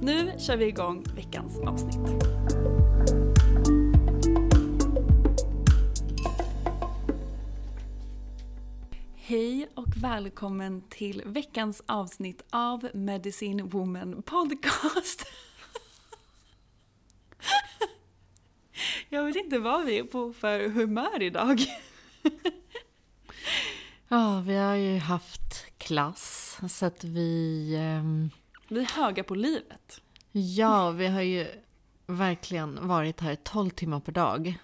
Nu kör vi igång veckans avsnitt. Hej och välkommen till veckans avsnitt av Medicine Woman Podcast. Jag vet inte vad vi är på för humör idag. Ja, vi har ju haft klass så att vi... eh, vi är höga på livet. Ja, vi har ju verkligen varit här 12 timmar per dag.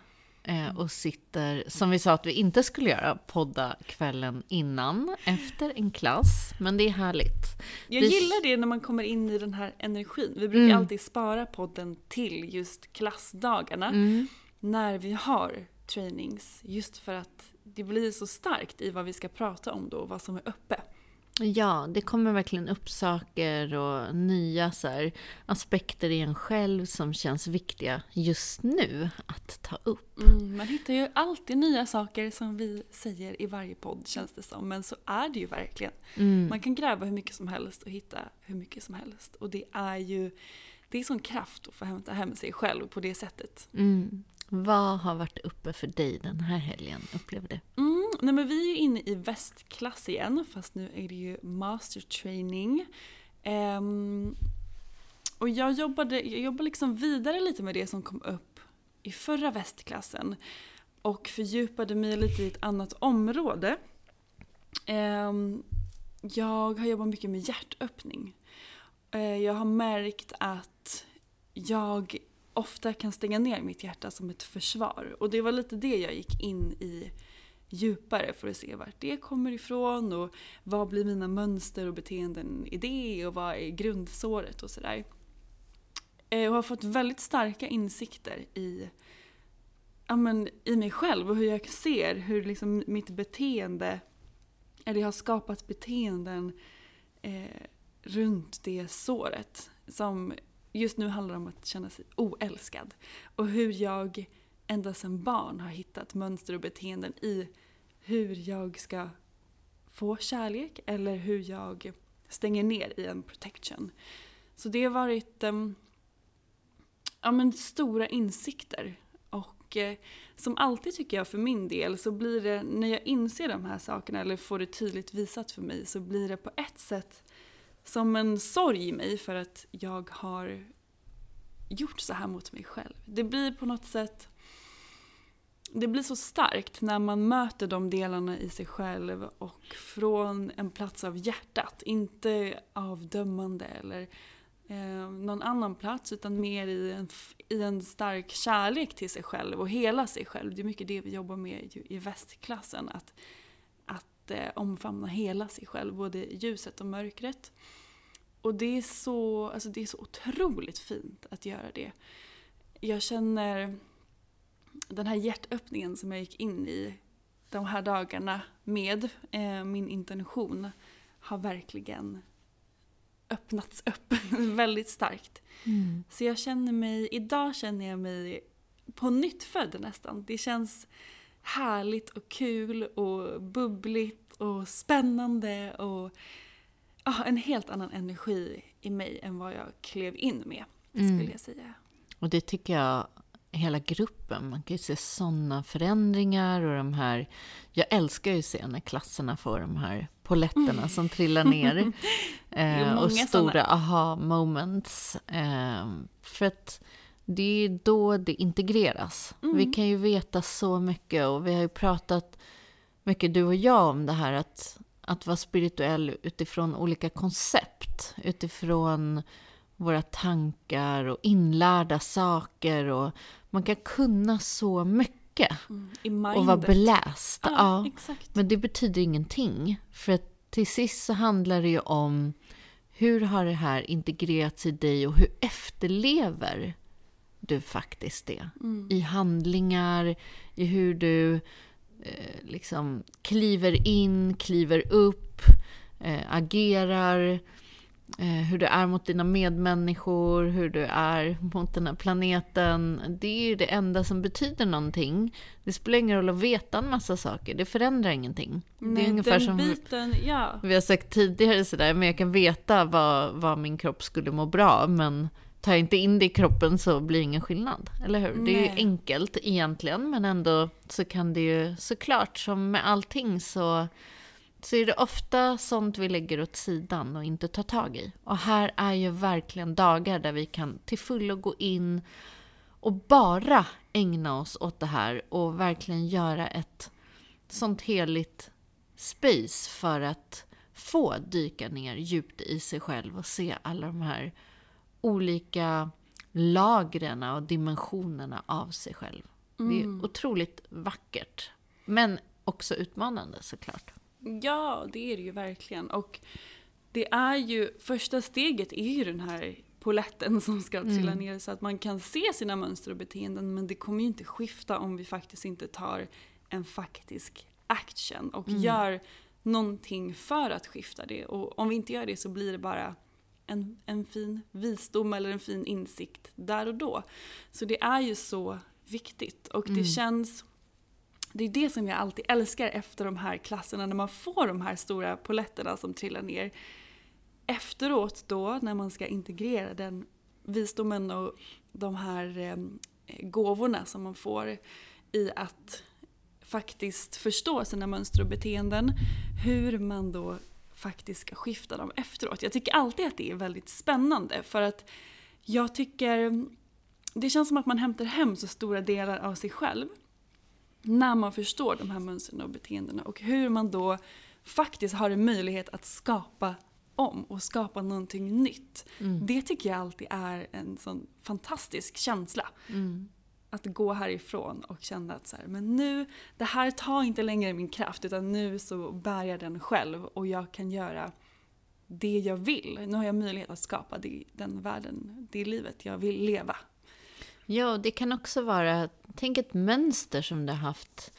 eh, Och sitter, som vi sa att vi inte skulle göra, podda kvällen innan, efter en klass. Men det är härligt. Jag gillar det när man kommer in i den här energin. Vi brukar Mm. alltid spara podden till just klassdagarna. Mm. När vi har trainings. Just för att det blir så starkt i vad vi ska prata om då och vad som är uppe. Ja, det kommer verkligen upp saker och nya så här, aspekter i en själv som känns viktiga just nu att ta upp. Mm, man hittar ju alltid nya saker som vi säger i varje podd känns det som. Men så är det ju verkligen. Mm. Man kan gräva hur mycket som helst och hitta hur mycket som helst. Och det är ju det är sån kraft att få hämta hem sig själv på det sättet. Mm. Vad har varit uppe för dig den här helgen, upplever du? Nej men vi är ju inne i västklass igen, fast nu är det ju master training. Um, och jag jobbade, jag jobbade liksom vidare lite med det som kom upp i förra västklassen. Och fördjupade mig lite i ett annat område. Um, jag har jobbat mycket med hjärtöppning. Uh, jag har märkt att jag ofta kan stänga ner mitt hjärta som ett försvar. Och det var lite det jag gick in i djupare för att se vart det kommer ifrån och vad blir mina mönster och beteenden i det och vad är grundsåret och sådär. Eh, och har fått väldigt starka insikter i, ja, men, i mig själv och hur jag ser hur liksom mitt beteende, eller jag har skapat beteenden eh, runt det såret som just nu handlar om att känna sig oälskad. Och hur jag ända sedan barn har hittat mönster och beteenden i hur jag ska få kärlek eller hur jag stänger ner i en protection. Så det har varit um, ja, men stora insikter. Och eh, som alltid tycker jag för min del så blir det, när jag inser de här sakerna eller får det tydligt visat för mig så blir det på ett sätt som en sorg i mig för att jag har gjort så här mot mig själv. Det blir på något sätt det blir så starkt när man möter de delarna i sig själv och från en plats av hjärtat. Inte av dömande eller eh, någon annan plats utan mer i en, i en stark kärlek till sig själv och hela sig själv. Det är mycket det vi jobbar med i västklassen. Att, att eh, omfamna hela sig själv, både ljuset och mörkret. Och det är, så, alltså det är så otroligt fint att göra det. Jag känner den här hjärtöppningen som jag gick in i de här dagarna med eh, min intention har verkligen öppnats upp väldigt starkt. Mm. Så jag känner mig, idag känner jag mig på nytt född nästan. Det känns härligt och kul och bubbligt och spännande och ah, en helt annan energi i mig än vad jag klev in med, mm. skulle jag säga. Och det tycker jag hela gruppen. Man kan ju se sådana förändringar och de här... Jag älskar ju att se när klasserna får de här poletterna som trillar ner. eh, och stora aha-moments. Eh, för att det är då det integreras. Mm. Vi kan ju veta så mycket och vi har ju pratat mycket, du och jag, om det här att, att vara spirituell utifrån olika koncept. Utifrån våra tankar och inlärda saker. Och man kan kunna så mycket. Mm, och vara beläst. Ja, ja. Men det betyder ingenting. För att till sist så handlar det ju om hur har det här integrerats i dig och hur efterlever du faktiskt det? Mm. I handlingar, i hur du eh, liksom kliver in, kliver upp, eh, agerar hur du är mot dina medmänniskor, hur du är mot den här planeten. Det är ju det enda som betyder någonting. Det spelar ingen roll att veta en massa saker, det förändrar ingenting. Nej, det är ungefär som biten, ja. vi har sagt tidigare, sådär, men jag kan veta vad, vad min kropp skulle må bra, men tar jag inte in det i kroppen så blir det ingen skillnad. Eller hur? Nej. Det är ju enkelt egentligen, men ändå så kan det ju såklart, som med allting så så är det ofta sånt vi lägger åt sidan och inte tar tag i. Och här är ju verkligen dagar där vi kan till fullo gå in och bara ägna oss åt det här och verkligen göra ett sånt heligt space för att få dyka ner djupt i sig själv och se alla de här olika lagren och dimensionerna av sig själv. Mm. Det är mm. otroligt vackert, men också utmanande såklart. Ja, det är det ju verkligen. Och det är ju, första steget är ju den här poletten som ska trilla mm. ner så att man kan se sina mönster och beteenden men det kommer ju inte skifta om vi faktiskt inte tar en faktisk action och mm. gör någonting för att skifta det. Och om vi inte gör det så blir det bara en, en fin visdom eller en fin insikt där och då. Så det är ju så viktigt och det mm. känns det är det som jag alltid älskar efter de här klasserna, när man får de här stora poletterna som trillar ner. Efteråt då, när man ska integrera den visdomen och de här eh, gåvorna som man får i att faktiskt förstå sina mönster och beteenden, hur man då faktiskt ska skifta dem efteråt. Jag tycker alltid att det är väldigt spännande för att jag tycker det känns som att man hämtar hem så stora delar av sig själv när man förstår de här mönstren och beteendena och hur man då faktiskt har en möjlighet att skapa om och skapa någonting nytt. Mm. Det tycker jag alltid är en sån fantastisk känsla. Mm. Att gå härifrån och känna att så här, men nu, det här tar inte längre min kraft utan nu så bär jag den själv och jag kan göra det jag vill. Nu har jag möjlighet att skapa det, den världen, det livet jag vill leva. Ja, det kan också vara, tänk ett mönster som du har haft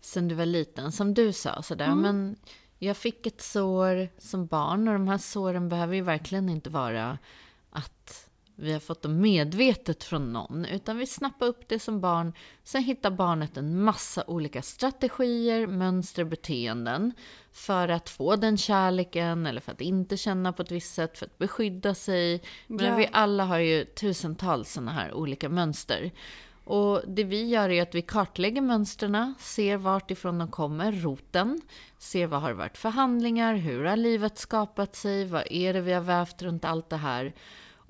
sen du var liten. Som du sa, sådär, mm. men jag fick ett sår som barn och de här såren behöver ju verkligen inte vara att vi har fått dem medvetet från någon, utan vi snappar upp det som barn. Sen hittar barnet en massa olika strategier, mönster, beteenden för att få den kärleken eller för att inte känna på ett visst sätt, för att beskydda sig. Men ja. vi alla har ju tusentals sådana här olika mönster. Och det vi gör är att vi kartlägger mönstren, ser vart ifrån de kommer, roten, ser vad har varit för handlingar, hur har livet skapat sig, vad är det vi har vävt runt allt det här.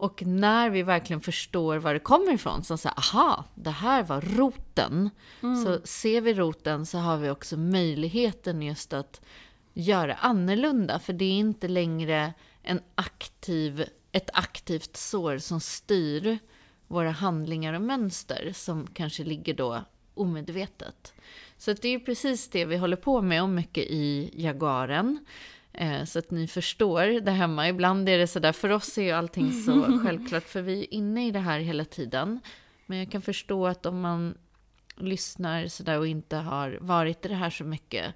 Och när vi verkligen förstår var det kommer ifrån, så säger aha, det här var roten. Så ser vi roten så har vi också möjligheten just att göra annorlunda. För det är inte längre en aktiv, ett aktivt sår som styr våra handlingar och mönster som kanske ligger då omedvetet. Så det är ju precis det vi håller på med och mycket i Jaguaren. Eh, Så att ni förstår det hemma. Ibland är det sådär, för oss är ju allting så självklart, för vi är inne i det här hela tiden. Men jag kan förstå att om man lyssnar sådär och inte har varit i det här så mycket,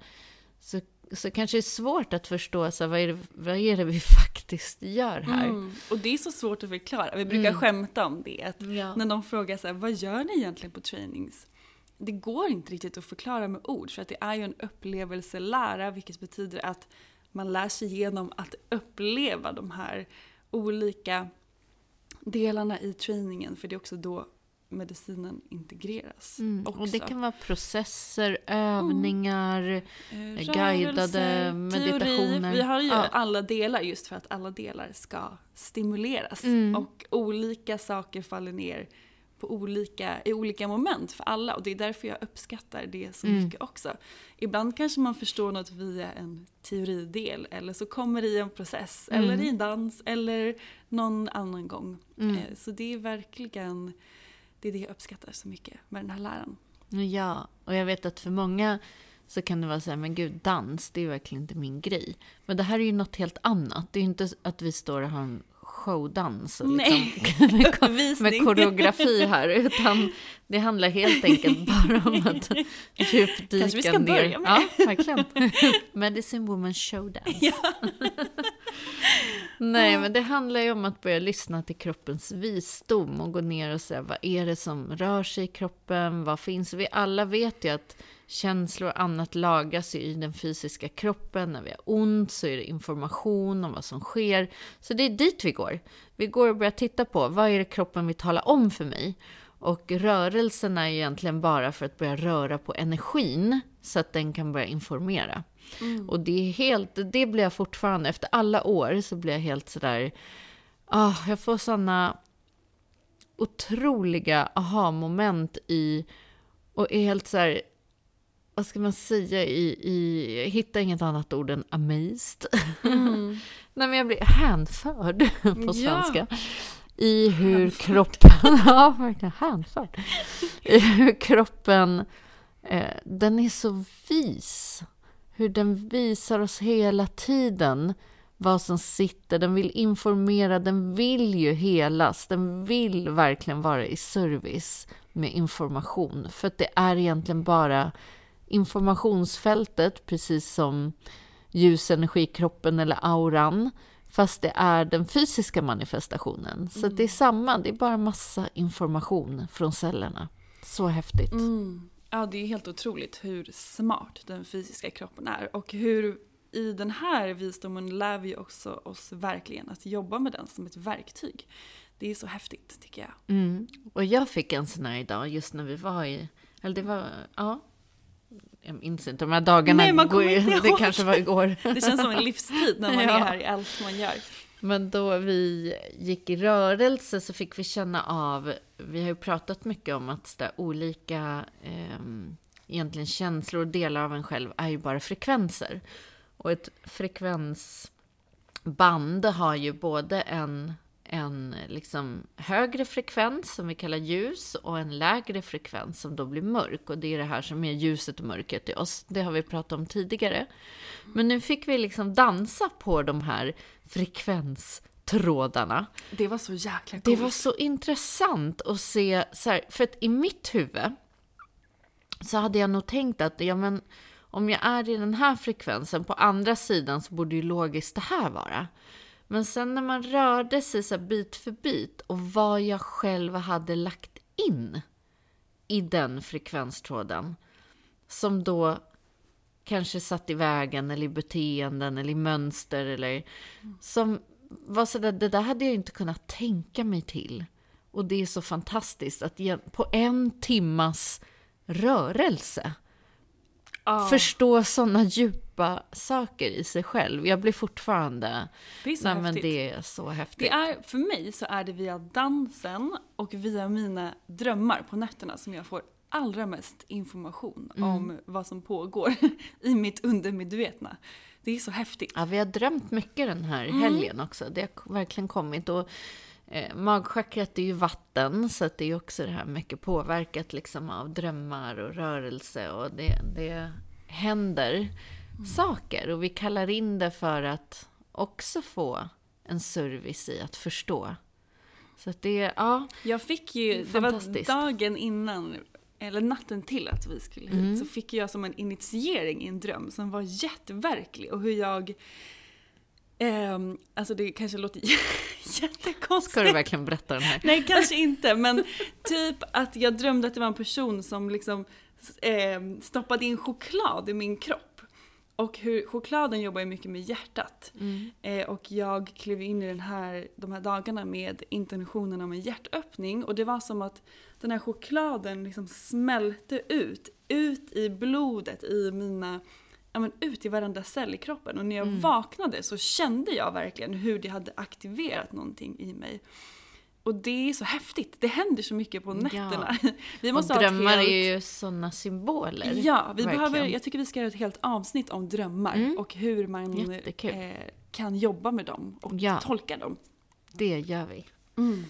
så, så kanske det är svårt att förstå så vad, är det, vad är det vi faktiskt gör här. Mm. Och det är så svårt att förklara. Vi brukar skämta om det. Ja. När de frågar så här, vad gör ni egentligen på trainings? Det går inte riktigt att förklara med ord för att det är ju en upplevelselära vilket betyder att man lär sig genom att uppleva de här olika delarna i träningen för det är också då medicinen integreras. Mm. också. Och det kan vara processer, övningar, Eh, guidade rörelse, meditationer. Teori. Vi har ju Ja. alla delar just för att alla delar ska stimuleras. Mm. Och olika saker faller ner på olika, i olika moment för alla. Och det är därför jag uppskattar det så Mm. mycket också. Ibland kanske man förstår något via en teoridel eller så kommer det i en process Mm. eller i en dans eller någon annan gång. Mm. Eh, Så det är verkligen det är det jag uppskattar så mycket med den här läran. Ja, och jag vet att för många så kan det vara så här, men gud, dans, det är verkligen inte min grej. Men det här är ju något helt annat. Det är ju inte att vi står och har en showdans liksom, med, med koreografi här, utan det handlar helt enkelt bara om att djupdyka Kanske vi ska ner. börja med Ja, verkligen. Medicine Woman Showdance. Nej, men det handlar ju om att börja lyssna till kroppens visdom och gå ner och säga vad är det som rör sig i kroppen, vad finns? Vi alla vet ju att känslor och annat lagras ju i den fysiska kroppen. När vi har ont så är det information om vad som sker. Så det är dit vi går. Vi går och börjar titta på vad är det kroppen vill tala om för mig. Och rörelserna är egentligen bara för att börja röra på energin så att den kan börja informera. Och det är helt, det blir jag fortfarande, efter alla år så blir jag helt sådär, ah, jag får sådana otroliga aha-moment i, och är helt så här, vad ska man säga, i, i hittar inget annat ord än amazed. Nej men jag blir hänförd på Ja. svenska. I hur kroppen, ja verkligen hänförd. I hur kroppen, eh, den är så vis. Hur den visar oss hela tiden vad som sitter. Den vill informera, den vill ju helas. Den vill verkligen vara i service med information. För att det är egentligen bara informationsfältet, precis som ljusenergikroppen eller auran. Fast det är den fysiska manifestationen. Så det är samma, det är bara massa information från cellerna. Så häftigt. Mm. Ja, det är helt otroligt hur smart den fysiska kroppen är och hur i den här visdomen lär vi också oss verkligen att jobba med den som ett verktyg. Det är så häftigt tycker jag. Mm. Och jag fick en sån här idag, just när vi var i... Eller det var... Ja. Jag minns inte, de här dagarna... Nej, man går kommer inte Det kanske var igår. Det känns som en livstid när man Ja. är här i allt man gör. Men då vi gick i rörelse så fick vi känna av, vi har ju pratat mycket om att där, olika ehm, egentligen känslor och delar av en själv är ju bara frekvenser. Och ett frekvensband har ju både en, en liksom högre frekvens som vi kallar ljus och en lägre frekvens som då blir mörk. Och det är det här som är ljuset och mörkret i oss. Det har vi pratat om tidigare. Men nu fick vi liksom dansa på de här frekvenstrådarna. Det var så jäkla Det coolt. var så intressant att se, så här, för att i mitt huvud så hade jag nog tänkt att ja, men, om jag är i den här frekvensen, på andra sidan så borde ju logiskt det här vara. Men sen när man rörde sig så bit för bit och vad jag själv hade lagt in i den frekvenstråden som då kanske satt i vägen eller i beteenden eller i mönster eller som var sådär, det där hade jag inte kunnat tänka mig till. Och det är så fantastiskt att på en timmas rörelse Ja. förstå sådana djupa djupa saker i sig själv. Jag blir fortfarande... Det är så nej, men häftigt. det är så häftigt. Det är, för mig så är det via dansen och via mina drömmar på nätterna som jag får allra mest information Mm. om vad som pågår i mitt undermedvetna. Det är så häftigt. Ja, vi har drömt mycket den här helgen också. Det har verkligen kommit. Och, eh, magchakrat är ju vatten, så det är också det här mycket påverkat liksom av drömmar och rörelse. Och det, det händer saker. Och vi kallar in det för att också få en service i att förstå. Så att det, ja. Jag fick ju, det var dagen innan, eller natten till att vi skulle hit, Mm. så fick jag som en initiering i en dröm som var jätteverklig och hur jag ehm, alltså det kanske låter jättekonstigt. Ska du verkligen berätta den här? Nej, kanske inte, men typ att jag drömde att det var en person som liksom eh, stoppade in choklad i min kropp. Och hur chokladen jobbar ju mycket med hjärtat. Eh, och jag klev in i den här, de här dagarna med intentionen om en hjärtöppning. Och det var som att den här chokladen liksom smälte ut, ut i blodet, i mina, ja men ut i varenda cell i kroppen. Och när jag vaknade så kände jag verkligen hur det hade aktiverat någonting i mig. Och det är så häftigt. Det händer så mycket på nätterna. Vi Och måste ett drömmar helt... är ju sådana symboler. Ja, vi verkligen. behöver, jag tycker vi ska göra ett helt avsnitt om drömmar och hur man eh, kan jobba med dem och Ja. tolka dem. Det gör vi. Mm.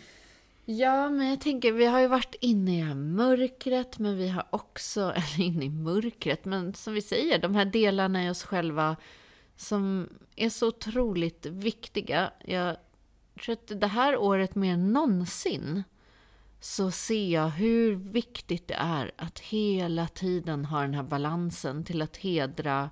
Ja, men jag tänker, vi har ju varit inne i det här mörkret, men vi har också, eller inne i mörkret, men som vi säger, de här delarna i oss själva som är så otroligt viktiga. Jag tror att det här året mer än någonsin så ser jag hur viktigt det är att hela tiden ha den här balansen till att hedra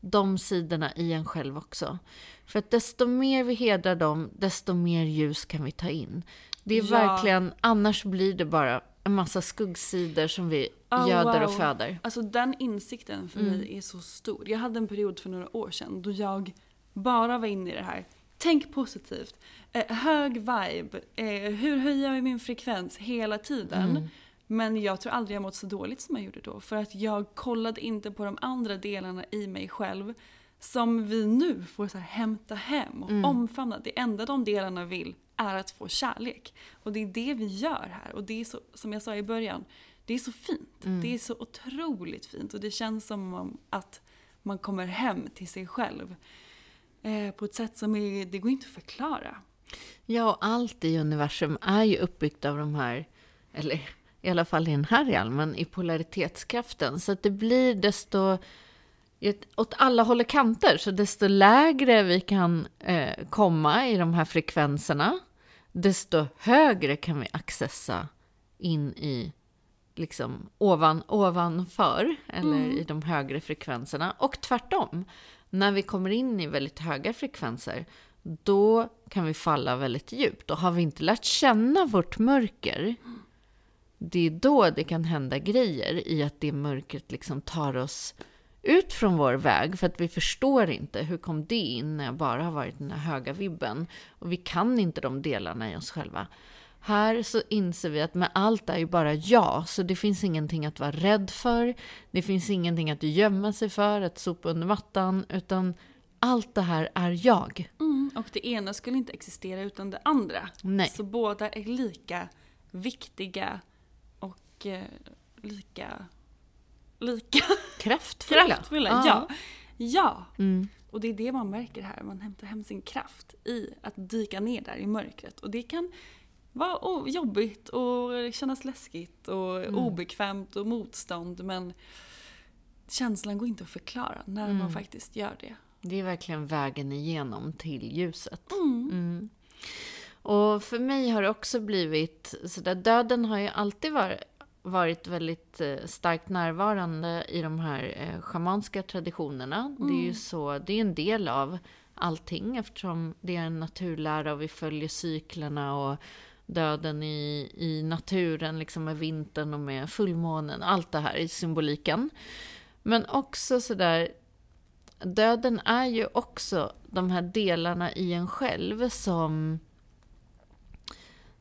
de sidorna i en själv också. För att desto mer vi hedrar dem, desto mer ljus kan vi ta in. Det är Ja. verkligen, annars blir det bara en massa skuggsidor som vi Oh, göder och wow. föder. Alltså den insikten för Mm. mig är så stor. Jag hade en period för några år sedan då jag bara var inne i det här. Tänk positivt. Eh, hög vibe. Eh, hur höjer jag min frekvens hela tiden? Mm. Men jag tror aldrig jag mått så dåligt som jag gjorde då. För att jag kollade inte på de andra delarna i mig själv. Som vi nu får så här hämta hem och Mm. omfamna. Det enda de delarna vill är att få kärlek. Och det är det vi gör här. Och det är så, som jag sa i början, det är så fint. Mm. Det är så otroligt fint. Och det känns som om att man kommer hem till sig själv. Eh, på ett sätt som är, det går inte att förklara. Ja, och allt i universum är ju uppbyggt av de här, eller i alla fall i den här realmen, i polaritetskraften. Så att det blir desto, åt alla håll och kanter, så desto lägre vi kan eh, komma i de här frekvenserna, desto högre kan vi accessa in i liksom ovan, ovanför, eller i de högre frekvenserna. Och tvärtom, när vi kommer in i väldigt höga frekvenser, då kan vi falla väldigt djupt. Och har vi inte lärt känna vårt mörker, det är då det kan hända grejer i att det mörkret liksom tar oss ut från vår väg. För att vi förstår inte, hur kom det in när jag bara har varit den här höga vibben? Och vi kan inte de delarna i oss själva. Här så inser vi att med allt är ju bara jag, så det finns ingenting att vara rädd för. Det finns ingenting att gömma sig för, att sopa under mattan, utan allt det här är jag. Och det ena skulle inte existera utan det andra. Nej. Så båda är lika viktiga och eh, lika... Lika Kraftfulla. kraftfulla. Ja. ja. Mm. Och det är det man märker här. Man hämtar hem sin kraft i att dyka ner där i mörkret. Och det kan vara o- jobbigt och kännas läskigt och Mm. obekvämt och motstånd. Men känslan går inte att förklara när Mm. man faktiskt gör det. Det är verkligen vägen igenom till ljuset. Mm. Och för mig har det också blivit sådär, döden har ju alltid varit, varit väldigt eh, starkt närvarande i de här eh, schamanska traditionerna. Det är ju så, det är en del av allting eftersom det är en naturlära och vi följer cyklerna och döden i, i naturen, liksom med vintern och med fullmånen, allt det här i symboliken. Men också sådär, döden är ju också de här delarna i en själv som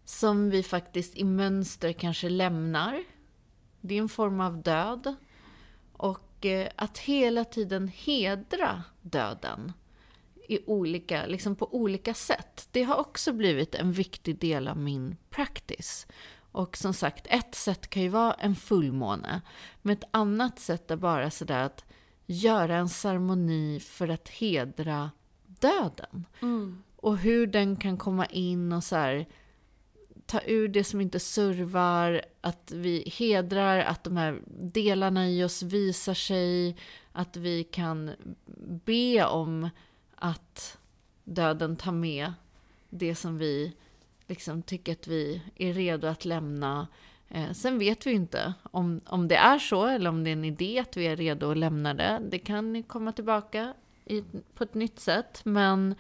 som vi faktiskt i mönster kanske lämnar. Det är en form av död. Och eh, att hela tiden hedra döden i olika, liksom på olika sätt. Det har också blivit en viktig del av min practice. Och som sagt, ett sätt kan ju vara en fullmåne. Men ett annat sätt är bara sådär att göra en ceremoni för att hedra döden. Mm. Och hur den kan komma in och så här, ta ur det som inte servar, att vi hedrar att de här delarna i oss visar sig, att vi kan be om att döden tar med det som vi liksom tycker att vi är redo att lämna. Eh, sen vet vi ju inte om, om det är så eller om det är en idé att vi är redo att lämna det. Det kan komma tillbaka i, på ett nytt sätt, men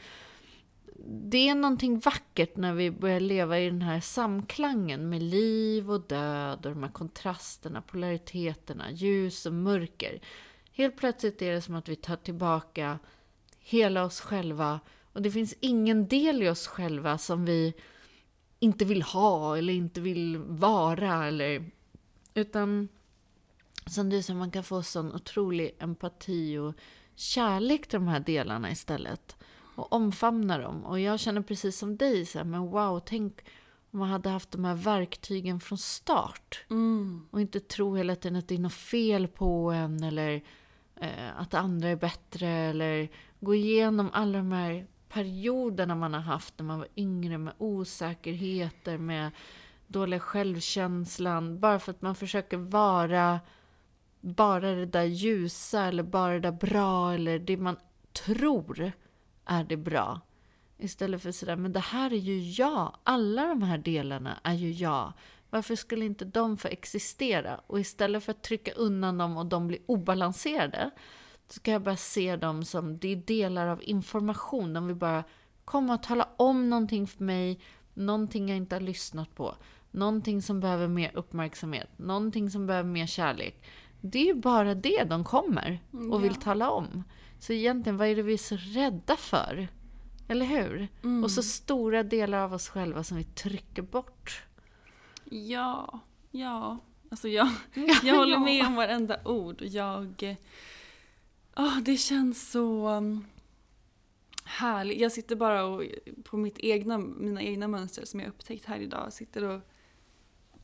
det är någonting vackert när vi börjar leva i den här samklangen med liv och död och de här kontrasterna, polariteterna, ljus och mörker. Helt plötsligt är det som att vi tar tillbaka hela oss själva och det finns ingen del i oss själva som vi inte vill ha eller inte vill vara eller utan som du säger, man kan få sån otrolig empati och kärlek till de här delarna istället och omfamna dem. Och jag känner precis som dig, så här, men wow, tänk om man hade haft de här verktygen från start. Mm. Och inte tro hela tiden att det är något fel på en eller eh, att andra är bättre eller gå igenom alla de här perioderna man har haft när man var yngre med osäkerheter, med dåliga självkänslan. Bara för att man försöker vara bara det där ljusa eller bara det där bra eller det man tror är det bra. Istället för sådär, men det här är ju jag. Alla de här delarna är ju jag. Varför skulle inte de få existera? Och istället för att trycka undan dem och de blir obalanserade så ska jag bara se dem som det är delar av information. De vill bara komma och tala om någonting för mig, någonting jag inte har lyssnat på, någonting som behöver mer uppmärksamhet, någonting som behöver mer kärlek. Det är ju bara det de kommer och vill tala om. Så egentligen, vad är det vi är så rädda för? Eller hur? Och så stora delar av oss själva som vi trycker bort. Ja, ja. Alltså jag, jag håller med om varenda ord. Jag... Oh, det känns så um, härligt. Jag sitter bara och, på mitt egna, mina egna mönster som jag upptäckt här idag. Jag sitter och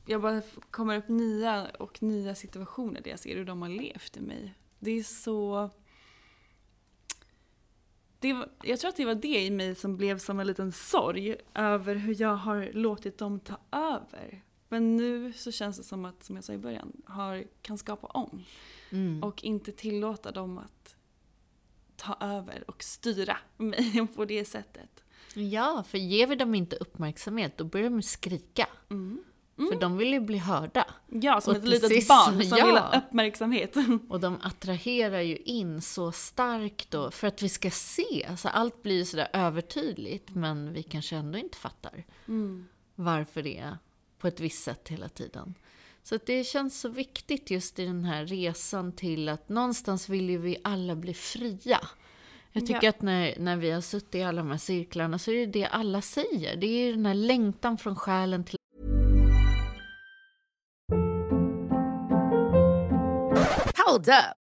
jag bara kommer upp nya och nya situationer där jag ser hur de har levt i mig. Det är så... Det var, jag tror att det var det i mig som blev som en liten sorg över hur jag har låtit dem ta över. Men nu så känns det som att, som jag sa i början, har, kan skapa om. Mm. Och inte tillåta dem att ta över och styra mig på det sättet. Ja, för ger vi dem inte uppmärksamhet, då börjar de skrika. För de vill ju bli hörda. Ja, som Och ett litet sist- barn som ja. vill ha uppmärksamhet. Och de attraherar ju in så starkt då, för att vi ska se. Alltså allt blir ju sådär övertydligt, men vi kanske ändå inte fattar varför det är på ett visst sätt hela tiden. Så det känns så viktigt just i den här resan till att någonstans vill ju vi alla bli fria. Jag tycker Ja. att när, när vi har suttit i alla de här cirklarna så är det det alla säger. Det är den här längtan från själen till Hold up.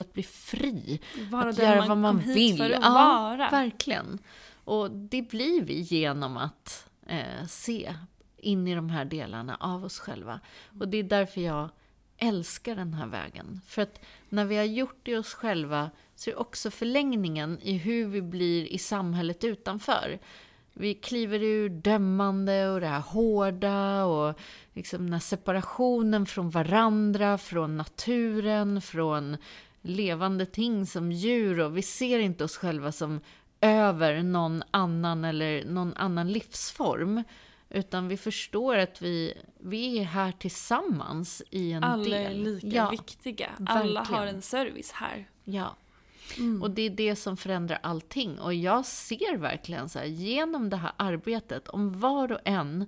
Att bli fri. Vara att göra man vad man vill. för att ja, vara. verkligen. Och det blir vi genom att eh, se in i de här delarna av oss själva. Och det är därför jag älskar den här vägen. För att när vi har gjort det i oss själva så är det också förlängningen i hur vi blir i samhället utanför. Vi kliver ur dömande och det här hårda och liksom den här separationen från varandra, från naturen, från levande ting som djur och vi ser inte oss själva som över någon annan eller någon annan livsform. Utan vi förstår att vi, vi är här tillsammans i en Alla del. är lika ja, viktiga. Alla har en service här. Ja. Och det är det som förändrar allting. Och jag ser verkligen så här, genom det här arbetet, om var och en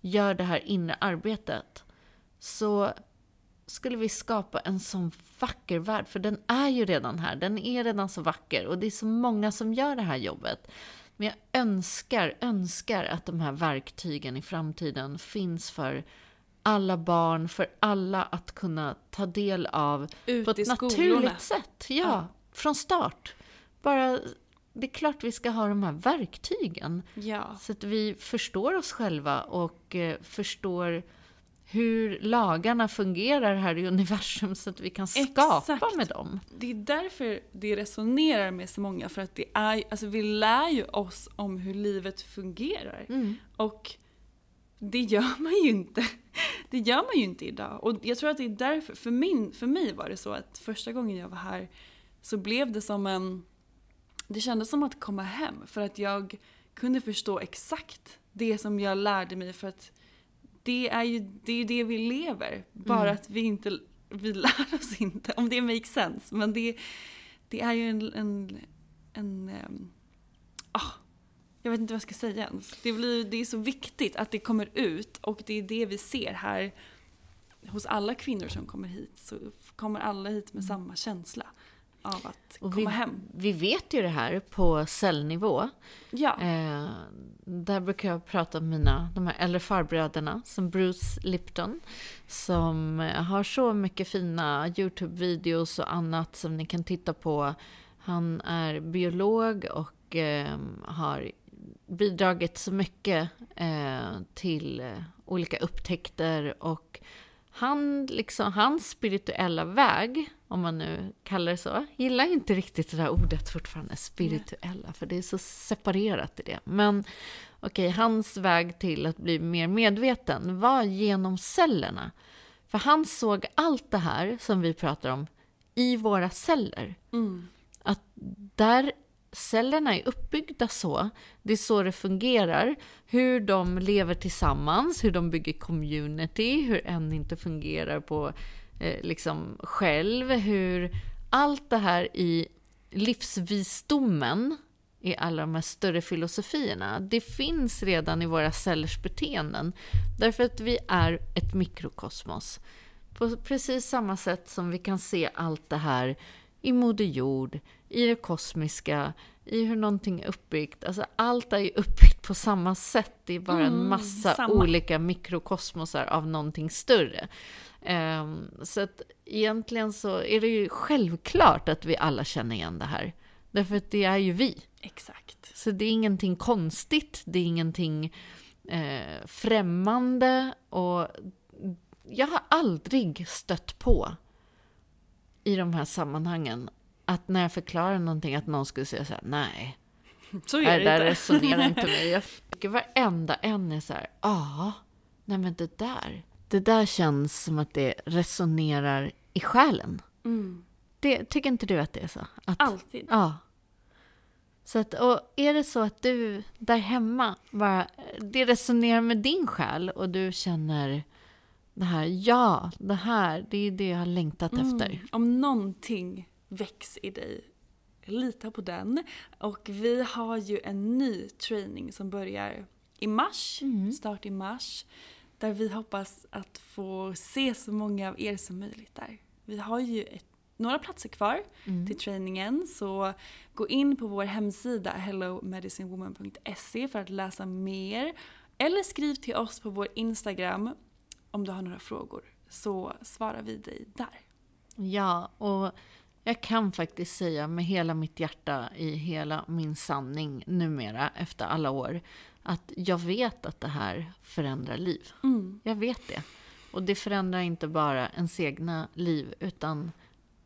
gör det här inre arbetet, så skulle vi skapa en sån vacker värld. För den är ju redan här, den är redan så vacker. Och det är så många som gör det här jobbet. Men jag önskar, önskar att de här verktygen i framtiden finns för alla barn, för alla att kunna ta del av Ut på ett skolorna. naturligt sätt. Ja, Ja. från start. Bara, det är klart vi ska ha de här verktygen. Ja. Så att vi förstår oss själva och eh, förstår hur lagarna fungerar här i universum så att vi kan skapa Exakt. med dem. Det är därför det resonerar med så många. För att det är, alltså vi lär ju oss om hur livet fungerar. Och det gör man ju inte. Det gör man ju inte idag. Och jag tror att det är därför, för, min, för mig var det så att första gången jag var här så blev det som en... Det kändes som att komma hem. För att jag kunde förstå exakt det som jag lärde mig. För att det är ju det, är ju det vi lever. Bara att vi inte vi lär oss inte. Om det makes sense. Men det, det är ju en... en, en ehm, ah, jag vet inte vad jag ska säga ens. Det, blir, det är så viktigt att det kommer ut och det är det vi ser här hos alla kvinnor som kommer hit. Så kommer alla hit med samma känsla av att Och komma vi, hem. vi vet ju det här på cellnivå. Ja, Eh, där brukar jag prata om mina, de här äldre farbröderna, som Bruce Lipton, som eh, har så mycket fina YouTube-videos och annat som ni kan titta på. Han är biolog och eh, har bidragit så mycket eh, till eh, olika upptäckter och han, liksom, hans spirituella väg, om man nu kallar det så, gillar inte riktigt det där ordet fortfarande, spirituella, för det är så separerat i det. Men okej, hans väg till att bli mer medveten var genom cellerna. För han såg allt det här som vi pratar om i våra celler. Att där cellerna är uppbyggda så, det är så det fungerar, hur de lever tillsammans, hur de bygger community, hur en inte fungerar på eh, liksom själv, hur allt det här i livsvisdomen i alla de här större filosofierna, det finns redan i våra cellers beteenden. Därför att vi är ett mikrokosmos. På precis samma sätt som vi kan se allt det här i Moder Jord, i det kosmiska, i hur någonting är uppbyggt. Alltså allt är ju uppbyggt på samma sätt. Det är bara en massa samma. olika mikrokosmosar av någonting större. Ehm, så att egentligen så är det ju självklart att vi alla känner igen det här. Därför att det är ju vi. exakt. Så det är ingenting konstigt, det är ingenting eh, främmande och jag har aldrig stött på i de här sammanhangen att när jag förklarar någonting att någon skulle säga så här, nej, Så det är det där inte. resonerar inte med. Jag tycker varenda en är så här, ja, nej men det där, det där känns som att det resonerar i själen. Mm. Det, tycker inte du att det är så? Att, Alltid. Ja. Så att, och är det så att du där hemma bara, det resonerar med din själ och du känner det här, ja, det här, det är det jag har längtat efter. Mm. Om någonting väcks i dig, lita på den. Och vi har ju en ny training som börjar i mars, start i mars. Där vi hoppas att få se så många av er som möjligt där. Vi har ju ett, några platser kvar till träningen så gå in på vår hemsida hellomedicinewoman.se för att läsa mer. Eller skriv till oss på vår Instagram om du har några frågor så svarar vi dig där. Ja, och jag kan faktiskt säga med hela mitt hjärta i hela min sanning numera efter alla år att jag vet att det här förändrar liv. Jag vet det. Och det förändrar inte bara ens egna liv utan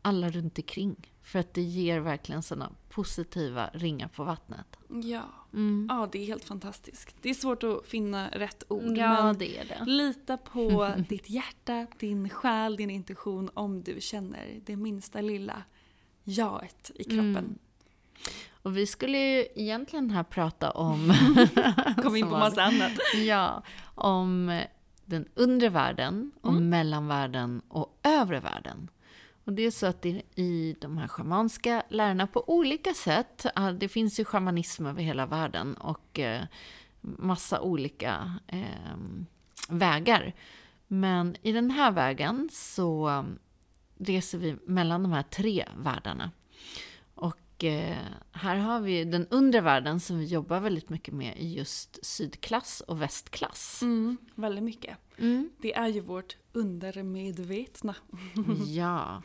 alla runt omkring. För att det ger verkligen sådana positiva ringar på vattnet. Ja. Mm. ja, det är helt fantastiskt. Det är svårt att finna rätt ord. Ja, men det är det. lita på ditt hjärta, din själ, din intuition om du känner det minsta lilla jaet i kroppen. Mm. Och vi skulle ju egentligen här prata om... Kom in på massa annat. Ja, om den undre världen, om Mm. mellanvärlden och övre världen. Och det är så att det, i de här schamanska lärorna på olika sätt, det finns ju schamanism över hela världen och eh, massa olika eh, vägar. Men i den här vägen så eh, reser vi mellan de här tre världarna. Och eh, här har vi den undre världen som vi jobbar väldigt mycket med i just sydklass och västklass. Mm, väldigt mycket. Mm. Det är ju vårt undermedvetna. Ja,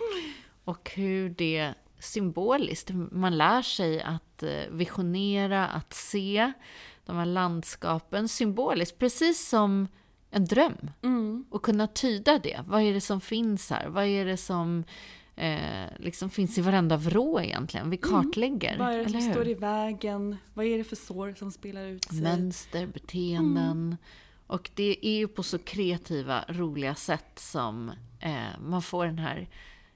och hur det symboliskt, man lär sig att eh, visionera, att se de här landskapen symboliskt, precis som en dröm. Mm. Och kunna tyda det. Vad är det som finns här? Vad är det som eh, liksom finns i varenda vrå egentligen? Vi kartlägger, Mm. Vad är det som står i vägen? Vad är det för sår som spelar ut sig? Mönster, beteenden. Och det är ju på så kreativa, roliga sätt som eh, man får den här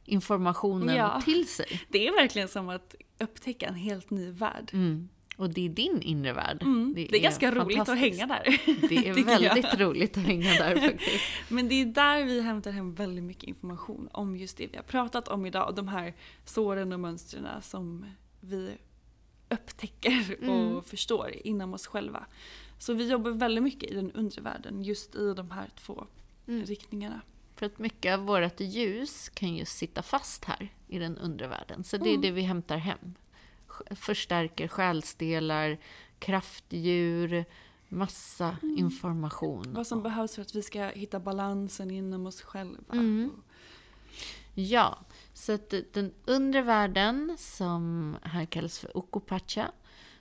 informationen Ja. till sig. Det är verkligen som att upptäcka en helt ny värld. Mm. Och det är din inre värld. Mm. Det, är ganska roligt att hänga där. Det är tycker jag. väldigt roligt att hänga där faktiskt. Men det är där vi hämtar hem väldigt mycket information om just det vi har pratat om idag. Och de här såren och mönstren som vi upptäcker och Mm. förstår inom oss själva. Så vi jobbar väldigt mycket i den undre världen just i de här två Mm. riktningarna. För att mycket av vårt ljus kan ju sitta fast här i den undre världen. Så det är Mm. det vi hämtar hem. Förstärker själsdelar, kraftdjur, massa information. Mm. Vad som behövs för att vi ska hitta balansen inom oss själva. Mm. Ja, så att den undre världen som här kallas för Okupacha.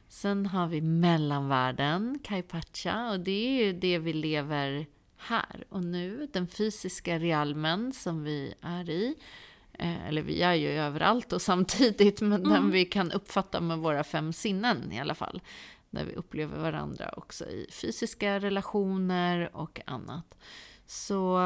Sen har vi mellanvärlden, Kaipacha, och det är ju det vi lever här och nu. Den fysiska realmen som vi är i. Eh, Eller vi är ju överallt och samtidigt, men den vi kan uppfatta med våra fem sinnen i alla fall. Där vi upplever varandra också i fysiska relationer och annat. Så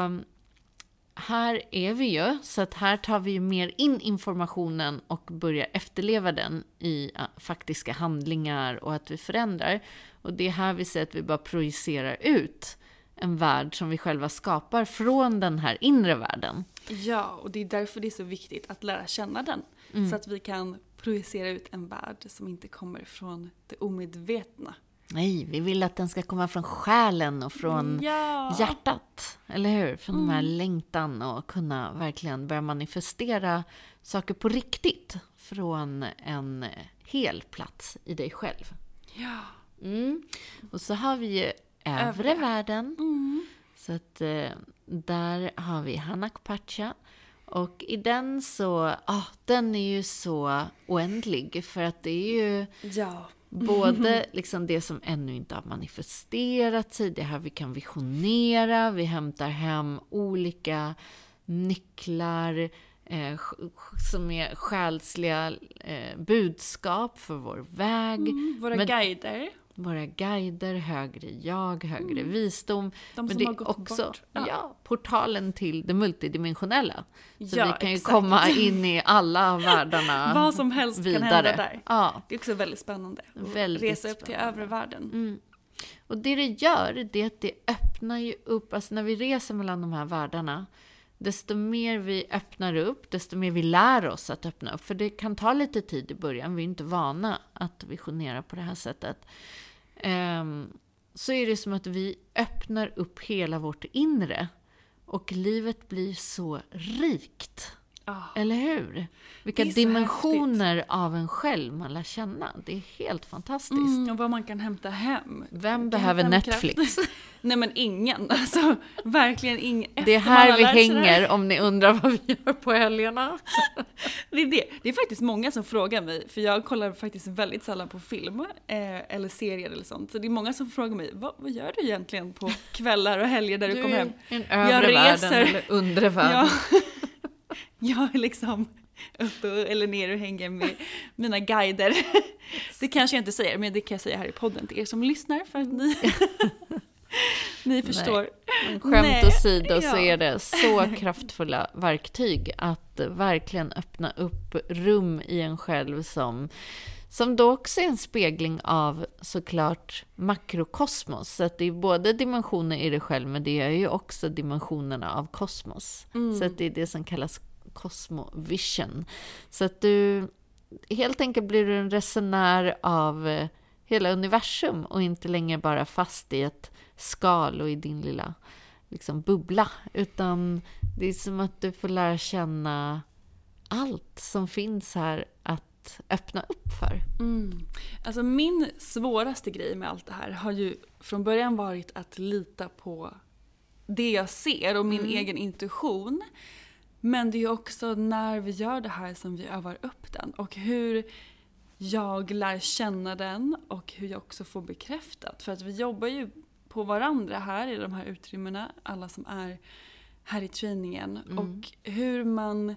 här är vi ju, så att här tar vi ju mer in informationen och börjar efterleva den i äh, faktiska handlingar och att vi förändrar. Och det är här vi ser att vi bara projicerar ut en värld som vi själva skapar från den här inre världen. Ja, och det är därför det är så viktigt att lära känna den. Mm. Så att vi kan projicera ut en värld som inte kommer från det omedvetna. Nej, vi vill att den ska komma från själen och från Ja! hjärtat. Eller hur? Från de här längtan och kunna verkligen börja manifestera saker på riktigt från en hel plats i dig själv. Ja. Mm. Och så har vi ju övre Övre. världen. Mm. Så att eh, där har vi Hanakpacha. Och i den så, ah, den är ju så oändlig för att det är ju Ja. både liksom det som ännu inte har manifesterat sig, det här vi kan visionera, vi hämtar hem olika nycklar eh, som är själsliga eh, budskap för vår väg. Mm, våra Men- guider. Våra guider, högre jag, högre visdom. Mm. De Men det är också bort. ja. portalen till det multidimensionella. Så Ja, vi kan ju exakt. komma in i alla världarna Vad som helst vidare. kan hända där. Ja. Det är också väldigt spännande. Att Väldigt resa upp till övre världen. Mm. Och det det gör, det är att det öppnar ju upp, alltså när vi reser mellan de här världarna, desto mer vi öppnar upp, desto mer vi lär oss att öppna upp. För det kan ta lite tid i början, vi är inte vana att visionera på det här sättet. Ehm, så är det som att vi öppnar upp hela vårt inre. Och livet blir så rikt. Ah. Eller hur? Vilka är dimensioner av en själv man lär känna. Det är helt fantastiskt. Mm, och vad man kan hämta hem. Vem behöver Netflix? Nej men ingen. Alltså verkligen ingen. Det är här vi det här- hänger om ni undrar vad vi gör på helgerna. Det är, det. det är faktiskt många som frågar mig, för jag kollar faktiskt väldigt sällan på film eh, eller serier eller sånt. Så det är många som frågar mig, vad, vad gör du egentligen på kvällar och helger där du, kommer hem? i en Jag övre världen reser. eller undre världen. Ja. jag är liksom uppe eller ner och hänger med mina guider. Det kanske jag inte säger, men det kan jag säga här i podden till er som lyssnar för att ni, ni förstår. Men skämt åsido så är det så kraftfulla verktyg att verkligen öppna upp rum i en själv som, som då också är en spegling av såklart makrokosmos. Så att det är både dimensioner i dig själv men det är ju också dimensionerna av kosmos. Så att det är det som kallas kosmovision. Så att du helt enkelt blir du en resenär av eh, hela universum och inte längre bara fast i ett skal och i din lilla liksom, bubbla. Utan det är som att du får lära känna allt som finns här att öppna upp för. Mm. Alltså min svåraste grej med allt det här har ju från början varit att lita på det jag ser och min egen intuition. Men det är också när vi gör det här som vi övar upp den och hur jag lär känna den och hur jag också får bekräftat. För att vi jobbar ju på varandra här i de här utrymmena, alla som är här i träningen. Och hur man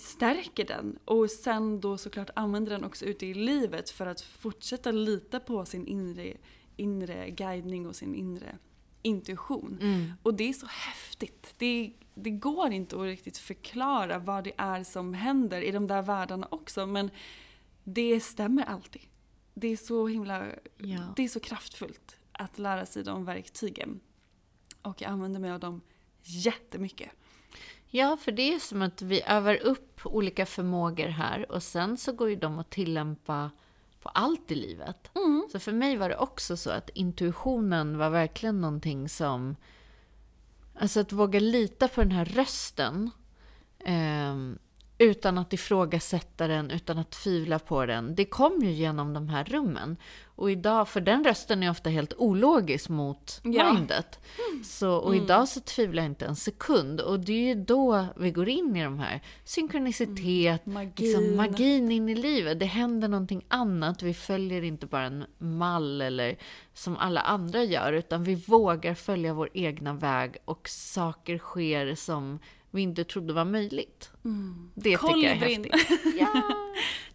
stärker den och sen då såklart använder den också ute i livet för att fortsätta lita på sin inre, inre guidning och sin inre intuition. Och det är så häftigt. Det, det går inte att riktigt förklara vad det är som händer i de där världarna också men det stämmer alltid. Det är så himla, Ja. det är så kraftfullt att lära sig de verktygen. Och jag använder mig av dem jättemycket. Ja, för det är som att vi övar upp olika förmågor här och sen så går ju de att tillämpa på allt i livet. Så för mig var det också så att intuitionen var verkligen någonting som... Alltså att våga lita på den här rösten Eh, utan att ifrågasätta den, utan att tvivla på den. Det kom ju genom de här rummen. Och idag, för den rösten är ofta helt ologisk mot Ja. mindet. Så, och idag så tvivlar jag inte en sekund. Och det är ju då vi går in i de här synkronicitet, Magin. Liksom magin in i livet. Det händer någonting annat. Vi följer inte bara en mall eller som alla andra gör, utan vi vågar följa vår egna väg och saker sker som vi inte trodde var möjligt. Det tycker jag är Kolibrin. häftigt. Ja.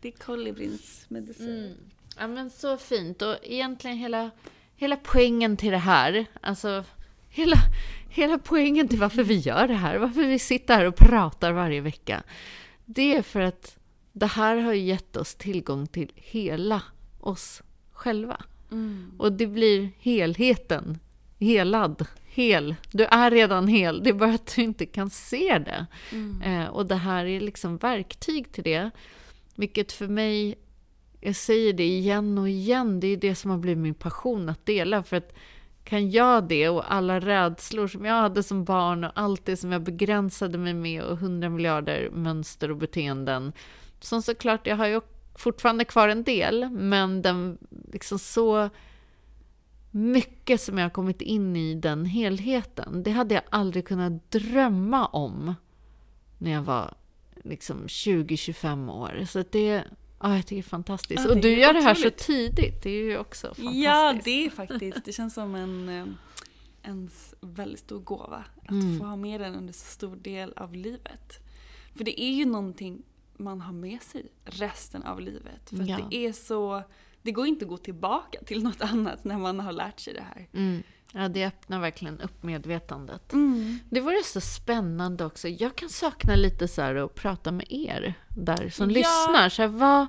Det är kolibrins medicin. ja, men så fint. Och egentligen hela, hela poängen till det här, alltså hela, hela poängen till varför vi gör det här, varför vi sitter här och pratar varje vecka, det är för att det här har gett oss tillgång till hela oss själva. Och det blir helheten, helad, hel. Du är redan hel, det är bara att du inte kan se det. Eh, och det här är liksom verktyg till det. Vilket för mig, jag säger det igen och igen, det är det som har blivit min passion att dela. För att kan jag det och alla rädslor som jag hade som barn och allt det som jag begränsade mig med och hundra miljarder mönster och beteenden. Som såklart, jag har ju fortfarande kvar en del, men den liksom så mycket som jag har kommit in i den helheten. Det hade jag aldrig kunnat drömma om när jag var liksom 20-25 år. Så det, ja, jag tycker det är fantastiskt. Ja, det och du gör det här så tidigt. Det är ju också fantastiskt. Ja, det är faktiskt, det känns som en, eh, en s- väldigt stor gåva. Att Mm. få ha med den under så stor del av livet. För det är ju någonting man har med sig resten av livet. För Ja. att det är så, det går inte att gå tillbaka till något annat när man har lärt sig det här. Mm. Ja, det öppnar verkligen upp medvetandet. Det vore så spännande också. Jag kan sakna lite så här att prata med er där som Ja. lyssnar. Så här, vad,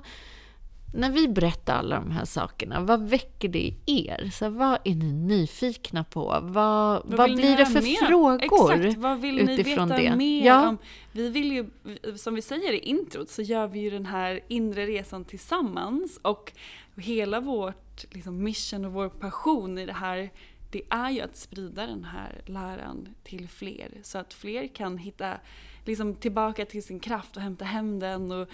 när vi berättar alla de här sakerna, vad väcker det i er? Så vad är ni nyfikna på? Vad, vad, ni blir det för mer? frågor Exakt, vad vill ni utifrån veta det? mer Ja. om? Vi vill ju, som vi säger i introt, så gör vi ju den här inre resan tillsammans och hela vårt liksom, mission och vår passion i det här det är ju att sprida den här läran till fler så att fler kan hitta liksom, tillbaka till sin kraft och hämta hem den och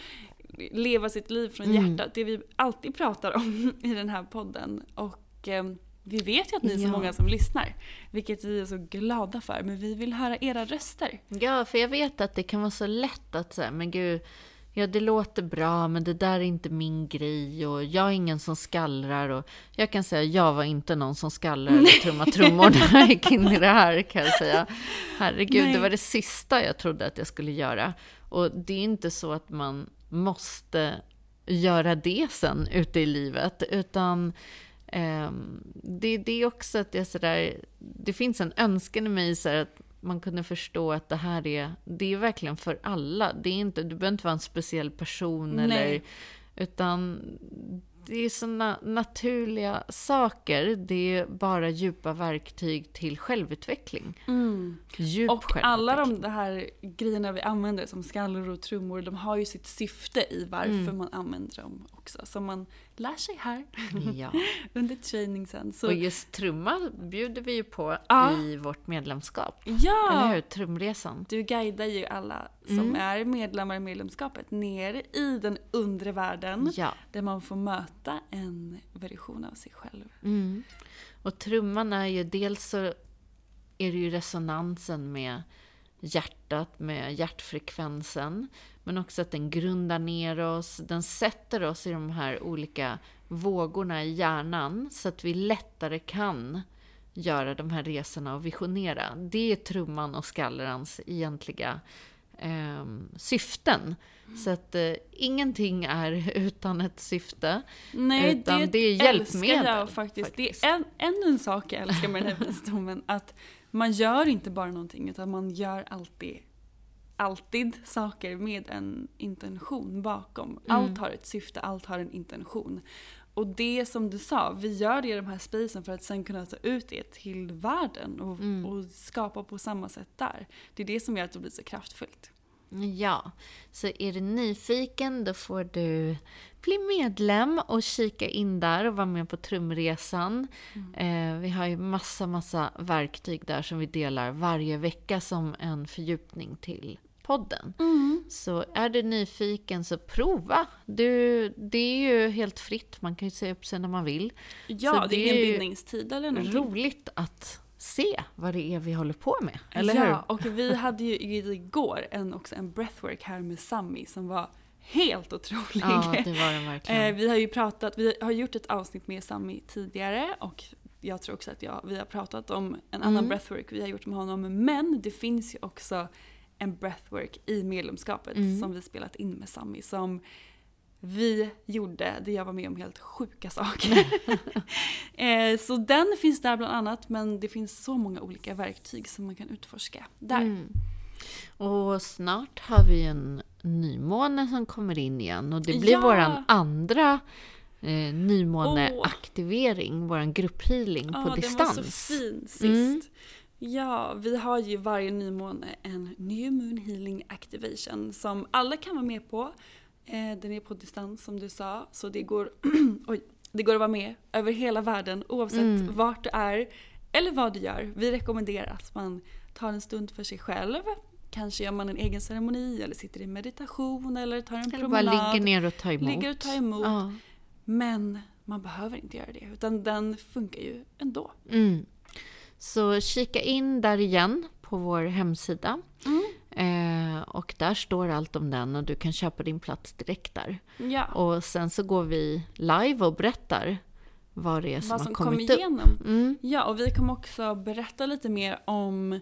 leva sitt liv från Mm. hjärtat. Det vi alltid pratar om i den här podden. Och eh, vi vet ju att ni är så Ja. många som lyssnar, vilket vi är så glada för. Men vi vill höra era röster. Ja, för jag vet att det kan vara så lätt att säga, men gud, ja det låter bra, men det där är inte min grej och jag är ingen som skallrar och jag kan säga, jag var inte någon som skallrar eller trummar trummor när jag gick in i det här kan jag säga. Herregud, Nej. det var det sista jag trodde att jag skulle göra. Och det är inte så att man måste göra det sen ute i livet, utan eh, det, det är också att är sådär, det finns en önskan i mig så att man kunde förstå att det här är, det är verkligen för alla. Det är inte, du behöver inte vara en speciell person Nej. eller, utan det är såna naturliga saker. Det är bara djupa verktyg till självutveckling. Djup Och alla självutveckling. de här grejerna vi använder som skallor och trummor, de har ju sitt syfte i varför Mm. man använder dem också. Som man lär sig här Ja. under training sen. Så, Och just trumma bjuder vi ju på Ja. i vårt medlemskap. ja! Eller hur? Trumresan. Du guidar ju alla som Mm. är medlemmar i medlemskapet ner i den undre världen. Ja. Där man får möta en version av sig själv. Mm. Och trumman är ju dels så är det ju resonansen med hjärtat, med hjärtfrekvensen. Men också att den grundar ner oss, den sätter oss i de här olika vågorna i hjärnan så att vi lättare kan göra de här resorna och visionera. Det är trumman och skallrans egentliga eh, syften. Så att eh, ingenting är utan ett syfte. Nej, Utan det, det är hjälpmedel, älskar jag faktiskt. faktiskt. Det är en, ännu en sak jag älskar med den här visdomen. Att man gör inte bara någonting utan man gör alltid, alltid saker med en intention bakom. Allt har ett syfte, allt har en intention. Och det som du sa, vi gör det i de här spacen för att sen kunna ta ut det till världen och, och skapa på samma sätt där. Det är det som gör att det blir så kraftfullt. Ja, så är du nyfiken då får du bli medlem och kika in där och vara med på trumresan. Eh, vi har ju massa, massa verktyg där som vi delar varje vecka som en fördjupning till podden. Så är du nyfiken så prova. Du, det är ju helt fritt, man kan ju säga upp sig när man vill. Ja, Så det är det ingen är bindningstid eller någonting. Roligt att se vad det är vi håller på med, eller ja, hur? och vi hade ju igår en, också en breathwork här med Sami som var helt otrolig. Ja, det var den verkligen. Eh, vi har ju pratat, vi har gjort ett avsnitt med Sami tidigare och jag tror också att jag, vi har pratat om en annan Mm. breathwork vi har gjort med honom. Men det finns ju också en breathwork i medlemskapet Mm. som vi spelat in med Sami som vi gjorde, där jag var med om helt sjuka saker. eh, så den finns där bland annat men det finns så många olika verktyg som man kan utforska där. Mm. Och snart har vi en nymåne som kommer in igen och det blir Ja! våran andra eh, nymåneaktivering, våran grupphealing på den distans. var så fin sist. Mm. Ja, vi har ju varje nymåne en New Moon Healing Activation som alla kan vara med på. Eh, den är på distans som du sa, så det går, oj, det går att vara med över hela världen oavsett Mm. vart du är eller vad du gör. Vi rekommenderar att man tar en stund för sig själv. Kanske gör man en egen ceremoni eller sitter i meditation eller tar en Eller promenad. bara ligger ner och tar emot. Ligger och tar emot. Ja. Men man behöver inte göra det, utan den funkar ju ändå. Mm. Så kika in där igen på vår hemsida. Mm. Eh, och där står allt om den och du kan köpa din plats direkt där. Ja. Och sen så går vi live och berättar vad det är som, vad har som kom kommit upp. igenom. Mm. Ja, och vi kommer också berätta lite mer om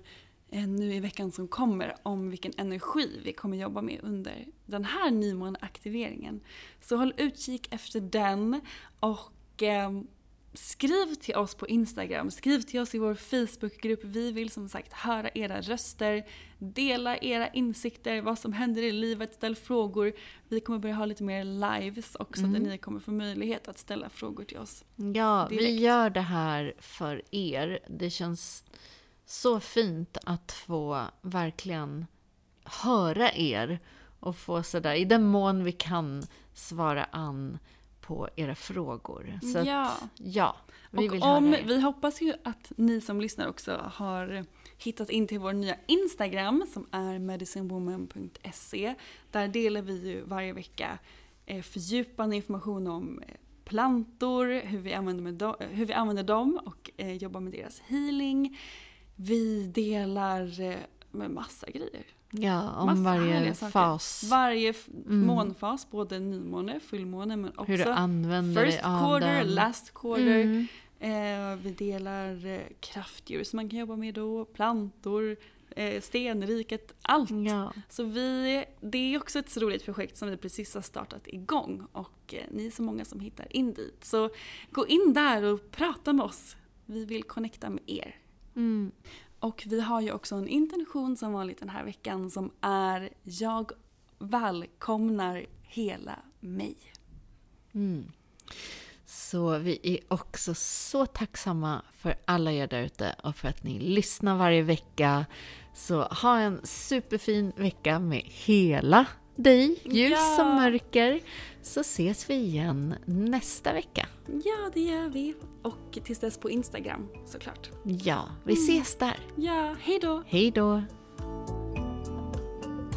eh, nu i veckan som kommer om vilken energi vi kommer jobba med under den här nymåneaktiveringen. Så håll utkik efter den och eh, skriv till oss på Instagram, skriv till oss i vår Facebookgrupp. Vi vill som sagt höra era röster, dela era insikter, vad som händer i livet, ställ frågor. Vi kommer börja ha lite mer lives också där ni kommer få möjlighet att ställa frågor till oss. Ja, vi direkt. gör det här för er. Det känns så fint att få verkligen höra er och få sådär, i den mån vi kan, svara an på era frågor. Så Ja. att, ja, vi vill och om, höra er. vi hoppas ju att ni som lyssnar också har hittat in till vår nya Instagram som är medicinewoman.se. Där delar vi ju varje vecka eh, fördjupande information om eh, plantor, hur vi använder, med dem, hur vi använder dem och eh, jobbar med deras healing. Vi delar med massa grejer. Ja, om Massa varje fas. Varje Mm. månfas, både nymåne, fullmåne men också hur du använder first quarter, den. last quarter. Mm. Eh, vi delar eh, kraftdjur som man kan jobba med då, plantor, eh, Stenriket, allt. Ja. Så vi, det är också ett så roligt projekt som vi precis har startat igång och eh, ni är så många som hittar in dit. Så gå in där och prata med oss. Vi vill connecta med er. Mm. Och vi har ju också en intention som vanligt den här veckan som är Jag välkomnar hela mig. Mm. Så vi är också så tacksamma för alla er där ute och för att ni lyssnar varje vecka. Så ha en superfin vecka med hela dig, ljus Ja. och mörker. Så ses vi igen nästa vecka. Ja, det gör vi. Och tills dess på Instagram såklart. Ja, vi ses där. Ja, hej då! Hej då!